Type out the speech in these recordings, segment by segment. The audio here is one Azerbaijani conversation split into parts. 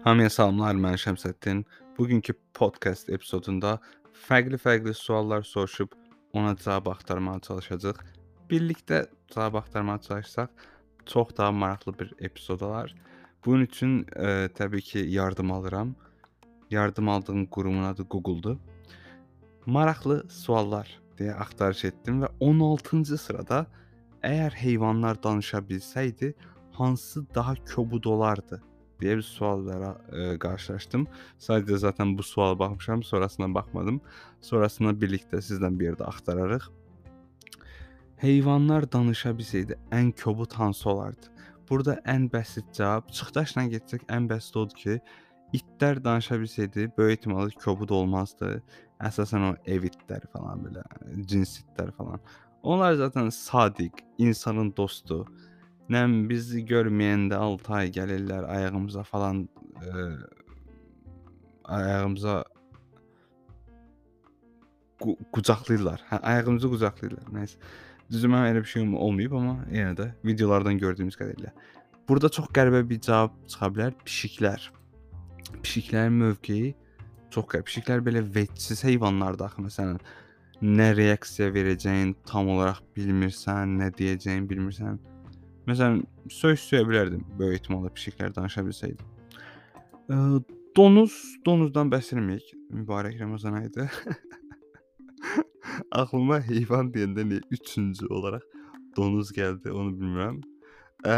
Hamıya salamlar, mən Şəmsəddin. Bugünkü podkast epizodunda fərqli-fərqli suallar soruşub ona cavab axtarmağa çalışacağıq. Birlikdə cavab axtarmağa çalışsaq çox daha maraqlı bir epizod olar. Bunun üçün ə, təbii ki, yardım alıram. Yardım aldığım qurumun adı Google-dur. Maraqlı suallar deyə axtarış etdim və 16-cı sırada əgər heyvanlar danışa bilsəydi, hansı daha kobud olardı deyə bir suallara ə, qarşılaşdım. Sadəcə zaten bu suala baxmışam, sonrasına baxmadım. Sonrasında birlikdə sizlə bir yerdə axtararıq. Heyvanlar danışa bilsəydi ən kobud hansı olardı? Burada ən bəsit cavab çıxdaşla getsək ən bəsit odur ki, itlər danışa bilsəydi böyük ehtimalla kobud olmazdı. Əsasən o ev itləri falan belə, cins itlər falan. Onlar zaten sadiq, insanın dostu. Nə bizi görməyəndə 6 ay gəlirlər ayağımıza falan ə, ayağımıza qu qucaqlayırlar. Hə, ayağımızı qucaqlayırlar. Nəysə. Düzü mənim elə bir şeyim olmayıb, amma yenə də videolardan gördüyümüz qədərilə. Burada çox qəribə bir cavab çıxa bilər. Pişiklər. Pişiklərin mövqeyi çox qəribə. Pişiklər belə vecsiz heyvanlardır axı məsələn. Nə reaksiya verəcəyin tam olaraq bilmirsən, nə deyəcəyini bilmirsən. Məsələn, söz söyə bilərdim böyük ehtimalla pişiklər danışa bilsəydi. Ə, donuz, donuzdan bəhs eləməyək. Mübarək Ramazan ayıdır. Aklıma heyvan deyəndə niyə üçüncü olaraq donuz gəldi, onu bilmirəm. Ə,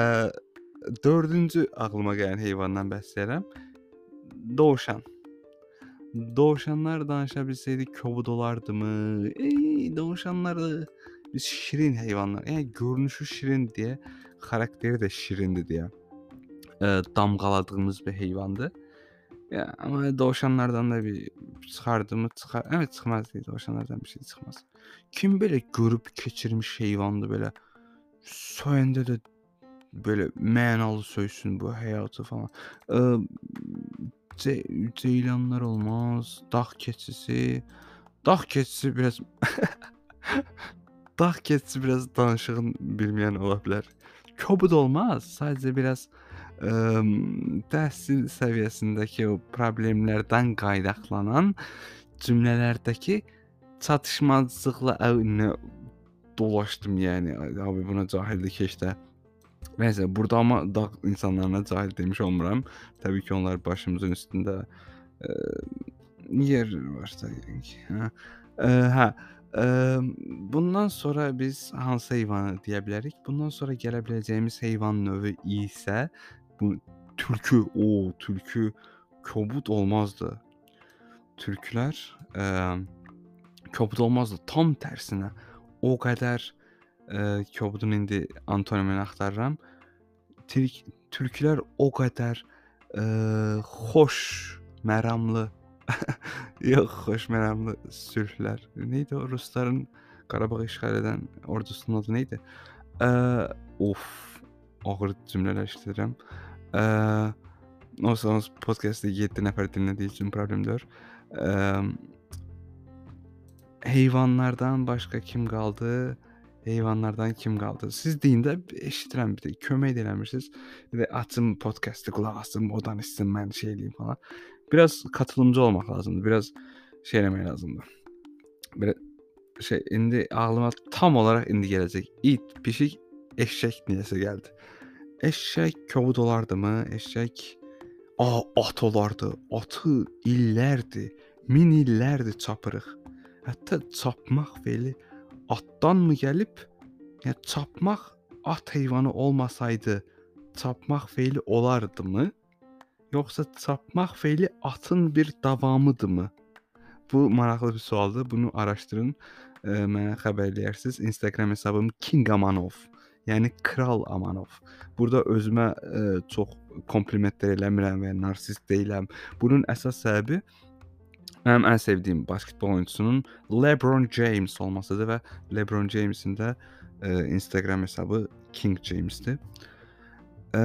dördüncü aklıma gələn heyvandan bəhs edirəm. Dovşan. Dovşanlar danışa bilsəydi kobud olardımı? Ey, dovşanlar da biz şirin heyvanlar. Yəni görünüşü şirin deyə, xarakteri də şirindir deyə ə, damğaladığımız bir heyvandır. Ya ama dovşanlardan da bir çıxardı mı çıxar. Evet çıxmaz değil dovşanlardan bir şey çıxmaz. Kim belə görüb keçirmiş heyvandır belə söyəndə də belə mənalı söysün bu həyatı falan. Ə, ce ceylanlar olmaz, dağ keçisi. Dağ keçisi biraz Dağ keçisi biraz danışığın bilməyən ola bilər. Kobud olmaz, sadəcə biraz ə, təhsil səviyyəsindəki o problemlərdən qaynaqlanan cümlələrdəki çatışmazlıqla nə dolaşdım yəni. Abi buna cahillik heç də. Nəysə, burada amma dağ insanlarına cahil demiş olmuram. Təbii ki, onlar başımızın üstündə ə, yer varsa yəni ki, hə. Ə, hə. Ə, bundan sonra biz hansı heyvanı deyə bilərik? Bundan sonra gələ biləcəyimiz heyvan növü isə bu tülkü. O, tülkü kobud olmazdı. Türklər ə, kobud olmazdı. Tam tərsinə. O qədər ə, kobudun indi antonimini axtarıram. Türk türklər o qədər ə, xoş, məramlı Yox, xoş məramlı sülhlər. Neydi o rusların Qarabağ işğal edən ordusunun adı neydi? Ə, of, ağır cümlələr işlədirəm. Ə, olsanız podkastı 7 nəfər dinlədiyi üçün problem deyil. Ə, heyvanlardan başqa kim qaldı? Heyvanlardan kim qaldı? Siz deyin də eşidirəm bir də kömək də eləmirsiniz. Bir də açım podkastı qulaq asım, o danışsın, mən şey eləyim falan. Biraz katılımcı olmaq lazımdır. Biraz şey eləmək lazımdır. Belə şey indi ağlıma tam olaraq indi gələcək. İt, pişik, eşək niyəsə gəldi. Eşək kobud olardımı? Eşək a at olardı. Atı illərdir, min illərdir çapırıq. Hətta çapmaq feili atdanmı gəlib? Yəni çapmaq at heyvanı olmasaydı çapmaq feili olardımı? Yoxsa çapmaq feili atın bir davamıdırmı? Bu maraqlı bir sualdır. Bunu araşdırın. E, mənə xəbər eləyərsiniz. Instagram hesabım King Amanov. Yəni Kral Amanov. Burada özümə ə, çox komplimentlər eləmirəm və narsist deyiləm. Bunun əsas səbəbi mənim ən sevdiyim basketbol oyunçusunun LeBron James olmasıdır və LeBron Jamesin də ə, Instagram hesabı King Jamesdir. Ə,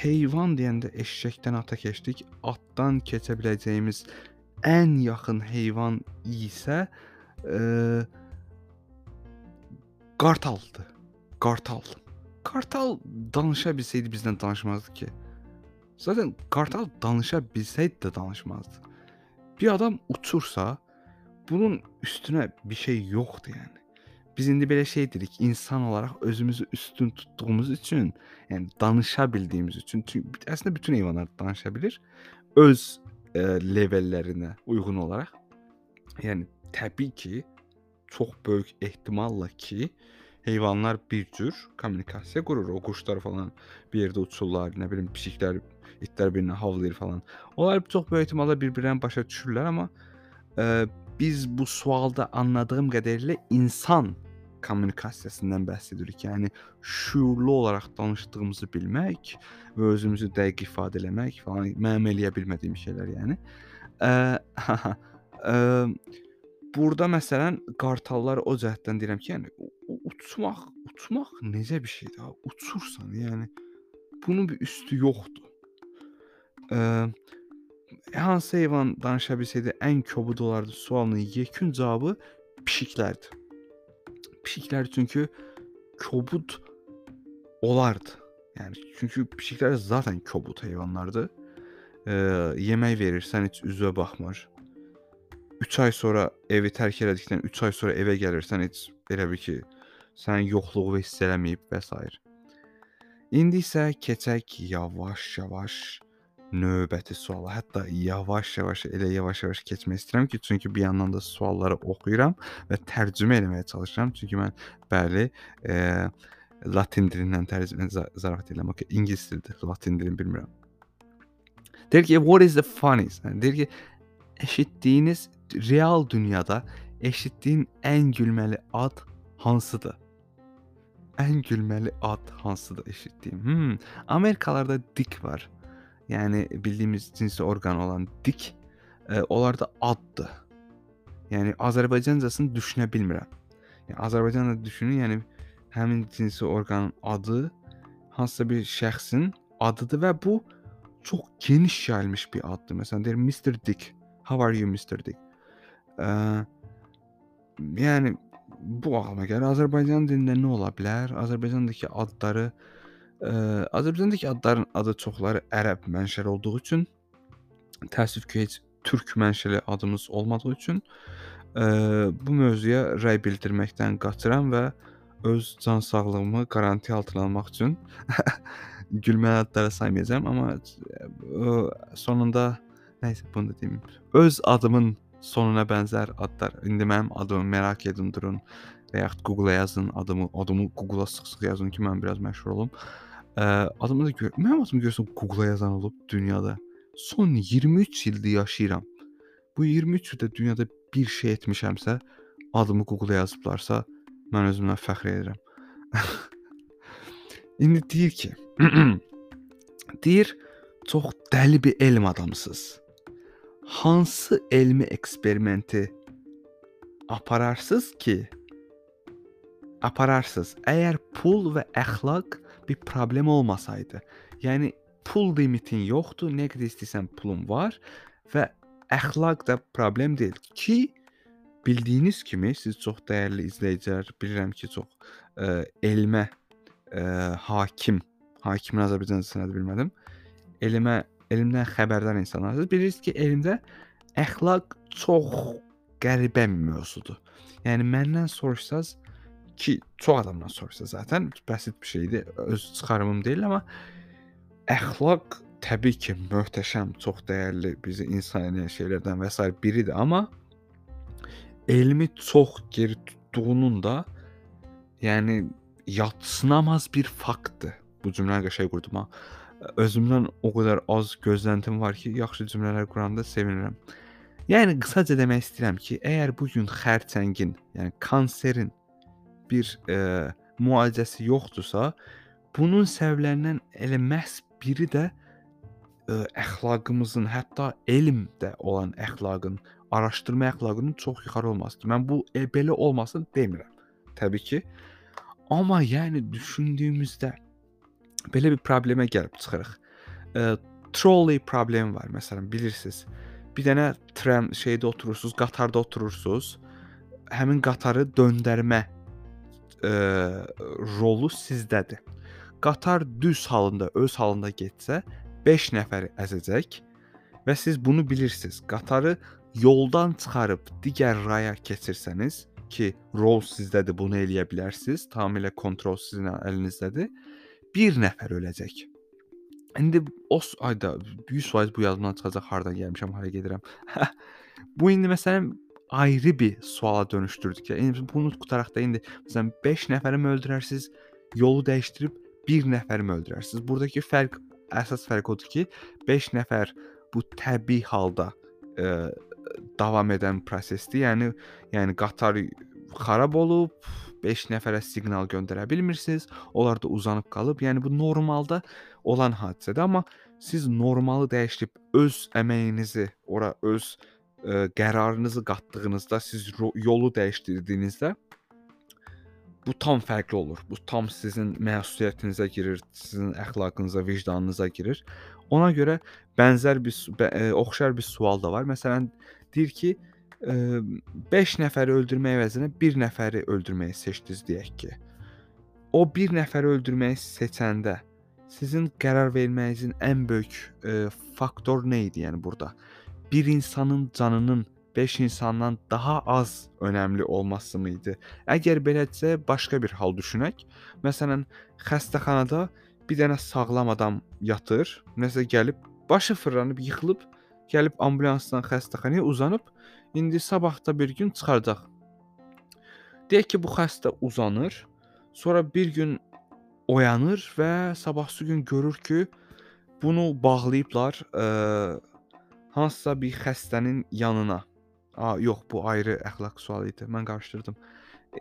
heyvan deyəndə eşşəkdən ata keçdik. Atdan keçə biləcəyimiz ən yaxın heyvan isə ə, qartaldır. Qartal. Qartal danışa bilsəydi bizdən danışmazdı ki. Zaten qartal danışa bilsəydi də danışmazdı. Bir adam uçursa bunun üstünə bir şey yoxdur yəni. Biz indi belə şey dedik, insan olaraq özümüzü üstün tutduğumuz üçün, yəni danışa bildiyimiz üçün, çünki əslində bütün heyvanlar danışa bilir öz e, levellərinə uyğun olaraq. Yəni təbii ki, çox böyük ehtimalla ki, heyvanlar bir cür kommunikasiya qurur. O quşlar falan bir yerdə uçurlar, nə bilim pişiklər, itlər birinə havlayır falan. Onlar çox böyük ehtimalla bir-birlərini başa düşürlər, amma e, biz bu sualda anladığım qədərilə insan kommunikasiyasından bəhs edirik. Yəni şüurlu olaraq danışdığımızı bilmək və özümüzü dəqiq ifadə eləmək falan mənim eləyə bilmədiyim şeylər, yəni. Ə, ə, burada məsələn qartallar o cəhətdən deyirəm ki, yəni uçmaq, uçmaq necə bir şeydir? Ha? Uçursan, yəni bunun bir üstü yoxdur. Ə, hansı heyvan danışa bilsəydi ən kobud olardı sualının yekun cavabı pişiklərdir. Pişiklər çünki kobud olardı. Yəni çünki pişiklər zaten kobud heyvanlardır. Ə, yemək verirsən heç üzünə baxmır. 3 ay sonra evi tərk elədikdən 3 ay sonra evə gəlirsən heç elə bil ki, sənin yoxluğunu hiss eləməyib və s. İndi isə keçək yavaş-yavaş növbəti suala. Hətta yavaş-yavaş, elə yavaş-yavaş keçmək istəyirəm ki, çünki bir yandan da sualları oxuyuram və tərcümə etməyə çalışıram. Çünki mən bəli, e, Latin dilindən tərcümə zarafat edirəm. Okay, ingilis dilidir, Latin dilini bilmirəm. Deyir ki, what is the funniest? Yəni, deyir ki, eşitdiyiniz real dünyada eşitdiyin ən gülməli ad hansıdır? Ən gülməli ad hansıdır eşitdiyim? Hmm, Amerikalarda dik var. Yəni bildiyimiz cinsi orqan olan dik e, onlarda addır. Yəni Azərbaycancasını düşünə bilmirəm. Yəni Azərbaycanda düşünün, yəni həmin cinsi orqanın adı hansısa bir şəxsin adıdır və bu çox geniş yayılmış bir addır. Məsələn deyir Mr. Dick. How are you Mr. Dick? Ə, yəni bu ağlıma gəlir. Azərbaycan dilində nə ola bilər? Azərbaycandakı adları ə, Azərbaycandakı adların adı çoxları ərəb mənşəli olduğu üçün təəssüf ki, heç türk mənşəli adımız olmadığı üçün ə, bu mövzuya rəy bildirməkdən qaçıram və öz can sağlığımı qarantiya altına almaq üçün gülməli adları saymayacağam, amma ə, sonunda nəysə bunu da deyim. Öz adımın sonuna bənzər adlar. İndi mənim adımı merak edin durun və yaxud Google-a yazın adımı, adımı Google-a sıx-sıx yazın ki, mən biraz məşhur olum. Ə, adımı da gör, mənim adımı görsən Google-a yazan olub dünyada. Son 23 ildir yaşayıram. Bu 23 ildə dünyada bir şey etmişəmsə, adımı Google-a yazıblarsa, mən özümdən fəxr edirəm. İndi deyir ki, deyir, çox dəli bir elm adamısınız hansı elmi eksperimenti apararsız ki, apararsız. Əgər pul və əxlaq bir problem olmasaydı, yəni pul limitin yoxdur, nə qədər istəsən pulun var və əxlaq da problem deyil ki, bildiyiniz kimi siz çox dəyərli izləyicilər, bilirəm ki, çox ə, elmə ə, hakim, hakimin Azərbaycan sənədi bilmədim. Elmə elmdən xəbərdar insanlarsınız. Bilirsiniz ki, elmdə əxlaq çox qəribə bir mövzudur. Yəni məndən soruşsaz ki, çox adamdan soruşsa zaten bəsit bir şeydir. Öz çıxarımım deyil, amma əxlaq təbii ki, möhtəşəm, çox dəyərli, bizi insan edən şeylərdən və s. biridir, amma elmi çox geri tutduğunun da yəni yatsınamaz bir faktdır. Bu cümləni qəşəng qurdum ha özümdən o qədər az gözləntim var ki, yaxşı cümlələr quranda sevinirəm. Yəni qısaca demək istəyirəm ki, əgər bu gün xərçəngin, yəni kanserin bir e, müalicəsi yoxdursa, bunun səbəblərindən elə məhz biri də ə, əxlaqımızın, hətta elmdə olan əxlaqın, araşdırma əxlaqının çox yuxarı olmasıdır. Mən bu e, belə olmasın demirəm. Təbii ki. Amma yəni düşündüyümüzdə belə bir problemə gəlib çıxırıq. E, trolley problemi var məsələn, bilirsiniz. Bir dənə tram şeydə oturursunuz, qatarda oturursunuz. Həmin qatarı döndərmə e, rolu sizdədir. Qatar düz halında, öz halında getsə, 5 nəfəri əzəcək və siz bunu bilirsiniz. Qatarı yoldan çıxarıb digər raya keçirsəniz ki, rol sizdədir, bunu eləyə bilərsiniz. Tamamilə kontrol sizin əlinizdədir. Bir nəfər öləcək. İndi o ayda 100% bu yadımdan çıxacaq hardan gəlmişəm, hara gedirəm. bu indi məsələn ayrı bir suala dönüşdürdük. Yəni bunu qutaraq da indi məsələn 5 nəfəri mi öldürərsiniz, yolu dəyişdirib bir nəfəri mi öldürərsiniz? Buradakı fərq əsas fərq odur ki, 5 nəfər bu təbii halda ə, e, davam edən prosesdir. Yəni yəni qatar xarab olub, 5 nəfərə siqnal göndərə bilmirsiniz. Onlar da uzanıb qalıb. Yəni bu normalda olan hadisədir, amma siz normalı dəyişib öz əməyinizi ora öz ə, qərarınızı qatdığınızda, siz yolu dəyişdirdiyinizdə bu tam fərqli olur. Bu tam sizin məsuliyyətinizə girir, sizin əxlaqınıza, vicdanınıza girir. Ona görə bənzər bir ə, e, oxşar bir sual da var. Məsələn, deyir ki, 5 nəfəri öldürmək əvəzinə 1 nəfəri öldürməyi seçdiniz deyək ki. O 1 nəfəri öldürməyi seçəndə sizin qərar verməyinizin ən böyük ə, faktor nə idi yəni burada? Bir insanın canının 5 insandan daha az önəmli olması mı idi? Əgər belədirsə, başqa bir hal düşünək. Məsələn, xəstəxanada bir dənə sağlam adam yatır, nəsə gəlib başı fırlanıb yıxılıb, gəlib ambulansdan xəstəxanaya uzanıb İndi sabah da bir gün çıxardaq. Deyək ki, bu xəstə uzanır, sonra bir gün oyanır və sabahsı gün görür ki, bunu bağlayıblar ə, hansısa bir xəstənin yanına. A, yox, bu ayrı əxlaq sualı idi. Mən qarışdırdım.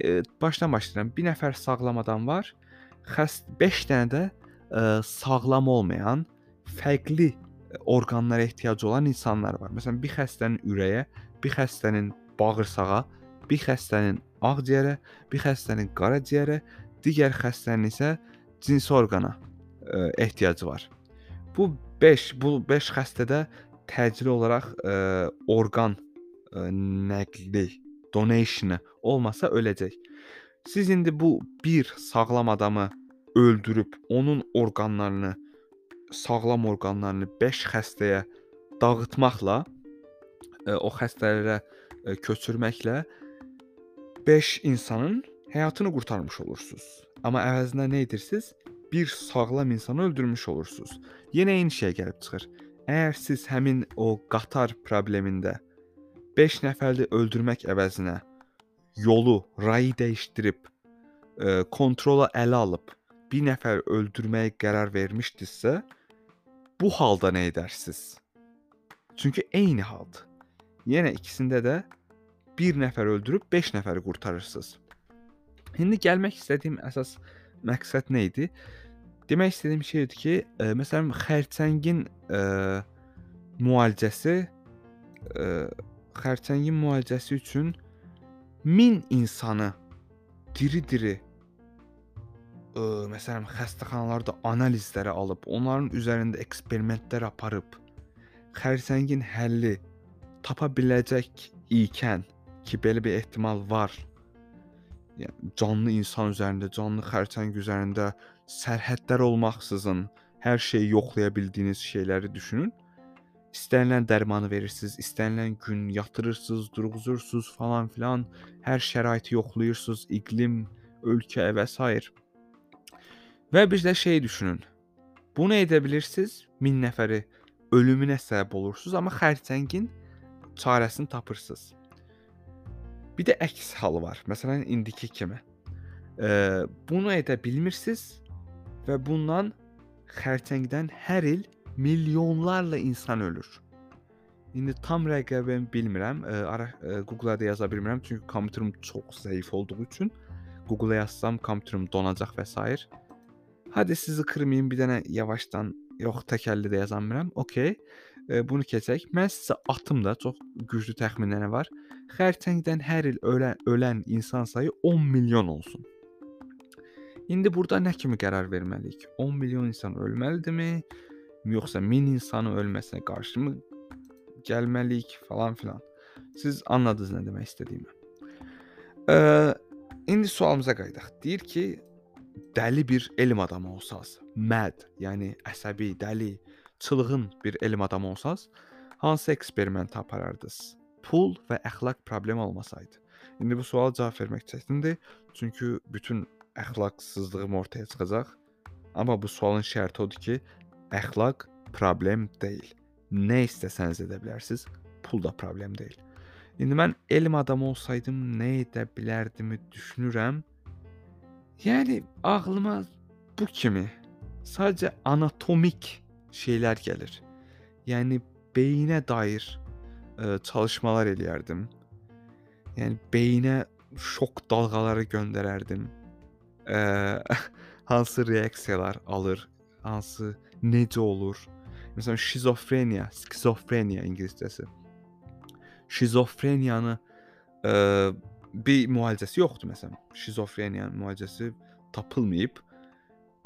E, başdan başlayıram. Bir nəfər sağlam adam var. Xəst 5 dənə də ə, sağlam olmayan, fərqli orqanlara ehtiyacı olan insanlar var. Məsələn, bir xəstənin ürəyə bir xəstənin bağırsağa, bir xəstənin ağciyərə, bir xəstənin qaraciyərə, digər xəstənin isə cinsi orqana ə, e, ehtiyacı var. Bu 5 bu 5 xəstədə təcili olaraq ə, e, orqan ə, e, nəqli, donation olmasa öləcək. Siz indi bu bir sağlam adamı öldürüb onun orqanlarını, sağlam orqanlarını 5 xəstəyə dağıtmaqla o xəstələrə köçürməklə 5 insanın həyatını qurtarmış olursunuz. Amma əvəzinə nə edirsiniz? Bir sağlam insanı öldürmüş olursunuz. Yenə eyni şey gəlib çıxır. Əgər siz həmin o qatar problemində 5 nəfəri öldürmək əvəzinə yolu, rayı dəyişdirib, ə, kontrola ələ alıb bir nəfər öldürməyə qərar vermişdinizsə, bu halda nə edərsiniz? Çünki eyni haldır. Yenə ikisində də bir nəfər öldürüb 5 nəfəri qurtarırsınız. İndi gəlmək istədiyim əsas məqsəd nə idi? Demək istədiyim şey idi ki, ə, e, məsələn xərçəngin ə, e, müalicəsi ə, e, xərçəngin müalicəsi üçün 1000 insanı diri-diri ə, məsələn xəstəxanalarda analizləri alıb, onların üzərində eksperimentlər aparıb xərçəngin həlli tapa biləcək ikən ki, belə bir ehtimal var. Yəni canlı insan üzərində, canlı xərçəng üzərində sərhədlər olmaksızın hər şeyi yoxlaya bildiyiniz şeyləri düşünün. İstənilən dərmanı verirsiniz, istənilən gün yatırırsınız, durğuzursunuz falan filan, hər şəraiti yoxlayırsınız, iqlim, ölkə və s. Və bir də şey düşünün. Bunu edə bilirsiniz, 1000 nəfəri ölümünə səbəb olursunuz, amma xərçəngin çarəsini tapırsınız. Bir də əks halı var. Məsələn, indiki kimi. E, bunu edə bilmirsiniz və bundan xərçəngdən hər il milyonlarla insan ölür. İndi tam rəqəbini bilmirəm. E, ara e, Google-da yaza bilmirəm çünki kompüterim çox zəif olduğu üçün Google-a yazsam kompüterim donacaq və s. Hadi sizi qırmayım, bir dənə yavaşdan yox tək əlli də yaza bilmirəm. Okay e, bunu keçək. Mən sizə atım da çox güclü təxminləri var. Xərçəngdən hər il ölən, ölən insan sayı 10 milyon olsun. İndi burada nə kimi qərar verməliyik? 10 milyon insan ölməlidirmi? Yoxsa 1000 insanın ölməsinə qarşı mı gəlməliyik falan filan. Siz anladınız nə demək istədiyimi. Ə, indi sualımıza qayıdaq. Deyir ki, dəli bir elm adamı olsaz, mad, yəni əsəbi, dəli, çılğın bir elm adamı olsaz, hansı eksperimenti aparardınız? Pul və əxlaq problem olmasaydı. İndi bu suala cavab vermək çətindir, çünki bütün əxlaqsızlığım ortaya çıxacaq. Amma bu sualın şərti odur ki, əxlaq problem deyil. Nə istəsəniz edə bilərsiniz, pul da problem deyil. İndi mən elm adamı olsaydım nə edə bilərdimi düşünürəm. Yəni ağlıma bu kimi sadəcə anatomik şeylər gəlir. Yəni beyinə dair ə, çalışmalar eləyərdim. Yəni beyinə şok dalğaları göndərərdim. Ə, hansı reaksiyalar alır, hansı necə olur? Məsələn, şizofreniya, skizofreniya ingiliscəsi. Şizofreniyanı ə, bir müalicəsi yoxdur məsələn. Şizofreniyanın müalicəsi tapılmayıb.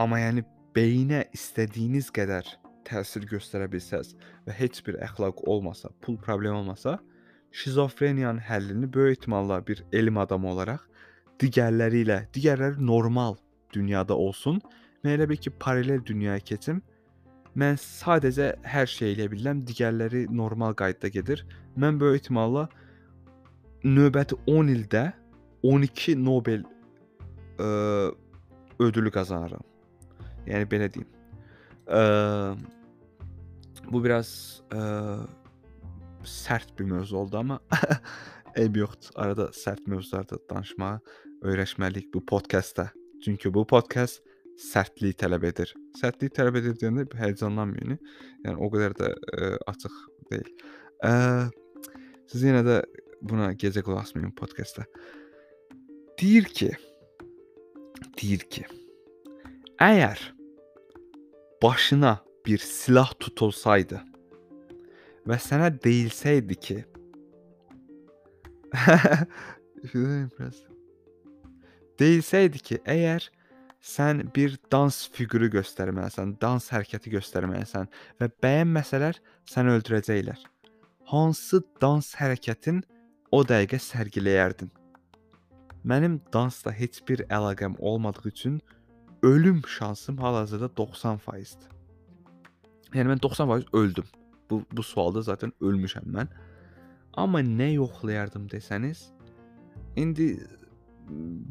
Amma yəni beyinə istədiyiniz qədər təsir göstərə bilsəz və heç bir əxlaq olmasa, pul problemi olmasa, şizofreniyanın həllini böyük ehtimalla bir elm adamı olaraq digərləri ilə, digərləri normal dünyada olsun, mən elə bil ki, paralel dünyaya keçim. Mən sadəcə hər şey eləyə bilirəm, digərləri normal qaydada gedir. Mən böyük ehtimalla növbəti 10 ildə 12 Nobel ə, ödülü qazanıram. Yəni belə deyim. Ə, bu biraz ə, sərt bir mövzu oldu amma eyb yoxdur. Arada sərt mövzularda danışmağa öyrəşməliyik bu podkastda. Çünki bu podkast sərtlik tələb edir. Sərtlik tələb edir deyəndə həyəcanlanmayın. Yəni o qədər də ə, açıq deyil. Ə, siz yenə də buna gecə qulaq asmayın podkastda. Deyir ki, deyir ki, əgər başına bir silah tutulsaydı və sənə deyilsəydi ki, deyilsəydi ki, əgər sən bir dans fiquru göstərməlisən, dans hərəkəti göstərməlisən və bəyənməsələr səni öldürəcəklər. Hansı dans hərəkətin o dəqiqə sərgiləyərdin? Mənim dansla heç bir əlaqəm olmadığı üçün ölüm şansım hal-hazırda 90%dir. Yəni mən 90% öldüm. Bu bu sualda zaten ölmüşəm mən. Amma nə yoxlayardım desəniz, indi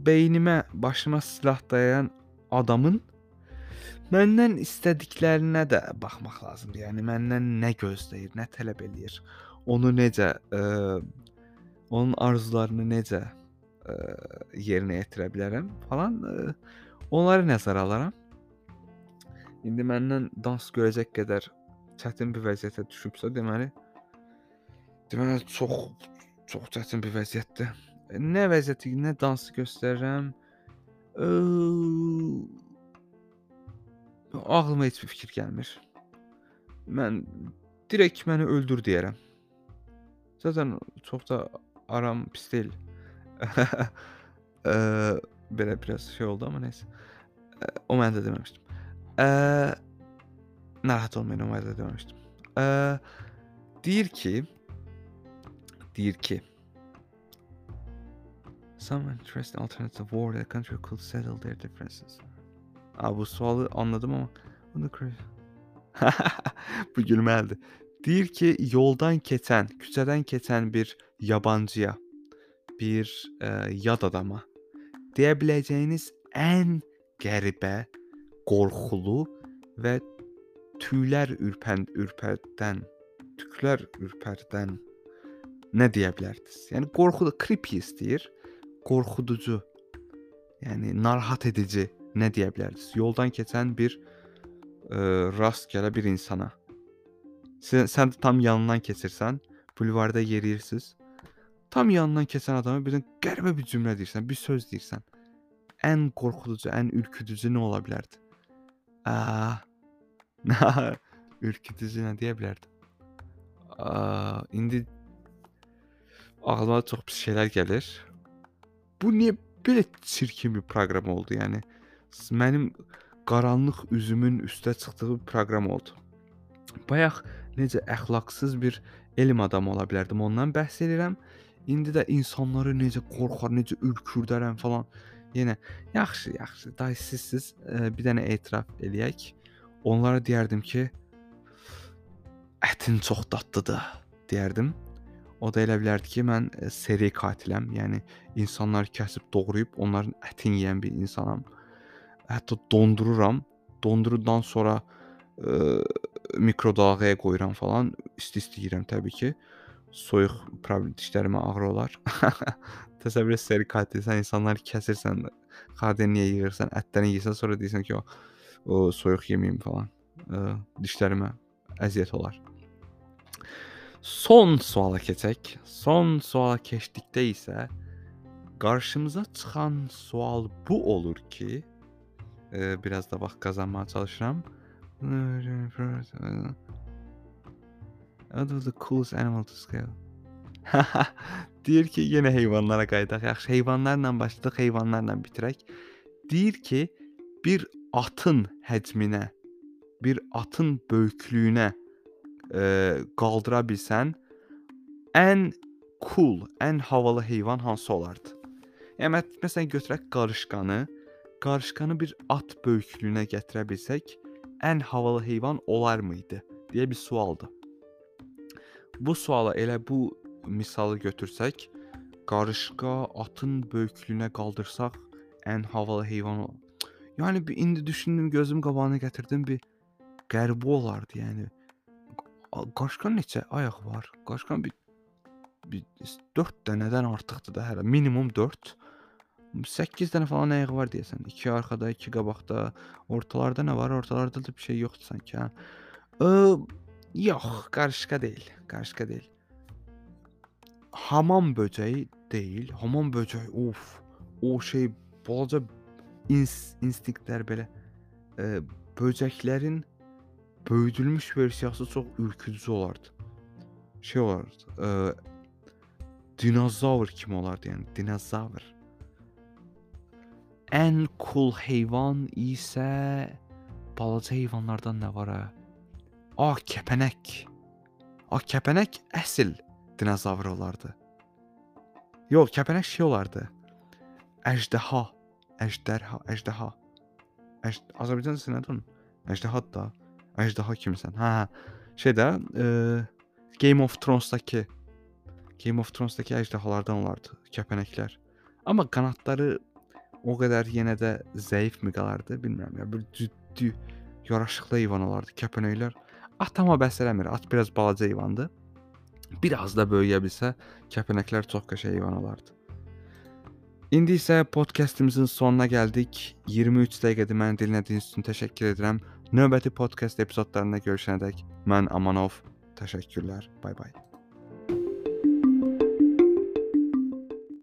beynimə, başıma silah dayayan adamın məndən istədiklərinə də baxmaq lazımdır. Yəni məndən nə gözləyir, nə tələb eləyir, onu necə ə, onun arzularını necə ə, yerinə yetirə bilərəm falan ə, onları nəzərə alaram. İndi məndən dans görəcək qədər çətin bir vəziyyətə düşübsə, deməli deməli çox çox çətin bir vəziyyətdir. Nə vəziyyəti, nə dansı göstərirəm. Ə, ağlıma heç bir fikir gəlmir. Mən direkt məni öldür deyərəm. Zaten çox da aram pis deyil. ə, belə biraz şey oldu amma nəysə. Ə, o mən də deməmişdim. Ə, narahat olmayın, o mən də deməmişdim. Ə, deyir ki, deyir ki, Some interesting alternative war that country could settle their differences. Aa, bu sualı anladım ama bunu bu gülməlidir. Deyir ki, yoldan keçən, küçədən keçən bir yabancıya, bir ə, yad adama deyə biləcəyiniz ən qəribə, qorxulu və tüylər ürpən ürpərdən, tüklər ürpərdən nə deyə bilərdiniz? Yəni qorxulu, creepy istəyir qorxuducu, yəni narahat edici nə deyə bilərdiniz? Yoldan keçən bir ə, rastgələ bir insana. Sən, sən tam yanından keçirsən, bulvarda yeriyirsiniz. Tam yanından keçən adama birdən qəribə bir cümlə deyirsən, bir söz deyirsən. Ən qorxuducu, ən ürküdücü nə ola bilərdi? Aa, ürküdücü nə deyə bilərdim? Aa, indi ağlıma çox pis şeylər gəlir bu niyə belə çirkin bir proqram oldu? Yəni mənim qaranlıq üzümün üstə çıxdığı bir proqram oldu. Bayaq necə əxlaqsız bir elm adamı ola bilərdim, ondan bəhs edirəm. İndi də insanları necə qorxar, necə ürkürdərəm falan. Yenə yaxşı, yaxşı. Day sizsiz bir dənə etiraf eləyək. Onlara deyərdim ki, ətin çox dadlıdır deyərdim. O da elə bilərdi ki, mən e, seri qatiləm. Yəni insanları kəsib doğrayıb onların ətini yeyən bir insanam. Hətta dondururam. Dondurudan sonra ə, mikrodalğaya qoyuram falan. İsti-isti yeyirəm təbii ki. Soyuq problem dişlərimə ağrı olar. Təsəvvür et seri qatilsən, insanları kəsirsən, xardenliyə yığırsan, ətlərini yeyirsən, sonra deyirsən ki, o, o soyuq yeməyim falan. Ə, dişlərimə əziyyət olar. Son suala keçək. Son suala keçdikdə isə qarşımıza çıxan sual bu olur ki, e, biraz da vaxt qazanmağa çalışıram. What was the coolest animal to scale? Deyir ki, yenə heyvanlara qayıdaq. Yaxşı, heyvanlarla başladıq, heyvanlarla bitirək. Deyir ki, bir atın həcminə, bir atın böyüklüyünə e, qaldıra bilsən, ən cool, ən havalı heyvan hansı olardı? Yəni məsələn götürək qarışqanı, qarışqanı bir at böyüklüyünə gətirə bilsək, ən havalı heyvan olarmıydı deyə bir sualdır. Bu suala elə bu misalı götürsək, qarışqa atın böyüklüyünə qaldırsaq, ən havalı heyvan olar. Yəni indi düşündüm, gözüm qabağına gətirdim bir qəribə olardı, yəni. Qaşqan neçə ayaq var? Qaşqan bir, bir 4 dənədən artıqdır da hələ. Minimum 4. 8 dənə falan ayağı var deyəsən. 2 arxada, 2 qabaqda. Ortalarda nə var? Ortalarda da bir şey yoxdur sanki. Hə. Ə, yox, qarışqa deyil. Qarışqa deyil. Hamam böcəyi deyil. Hamam böcəyi, of. O şey balaca ins instinktlər belə ə, böcəklərin böyüdülmüş versiyası çox ürküdücü olardı. Şey olardı, ə, dinozavr kimi olardı, yəni dinozavr. Ən cool heyvan isə balaca heyvanlardan nə var ha? A, kəpənək. A, kəpənək əsl dinozavr olardı. Yox, kəpənək şey olardı. Əjdaha, əjdərha, əjdaha. Əjd Azərbaycan dilində onun? Əjdaha da. Əjdaha kimisən. Hə, hə. Şeydə, e, Game of Thrones-dakı Game of Thrones-dakı əjdahalardan olardı kəpənəklər. Amma qanadları o qədər yenə də zəifmi qalardı, bilmirəm ya. Bir ciddi yaraşıqlı heyvan olardı kəpənəklər. At amma bəs eləmir. At biraz balaca heyvandır. Biraz da böyüyə bilsə, kəpənəklər çox qəşəng heyvan olardı. İndi isə podkastımızın sonuna gəldik. 23 dəqiqədir məni dinlədiyiniz üçün təşəkkür edirəm. Növbəti podkast epizodlarında görüşənədək mən Amanov. Təşəkkürlər. Bay bay.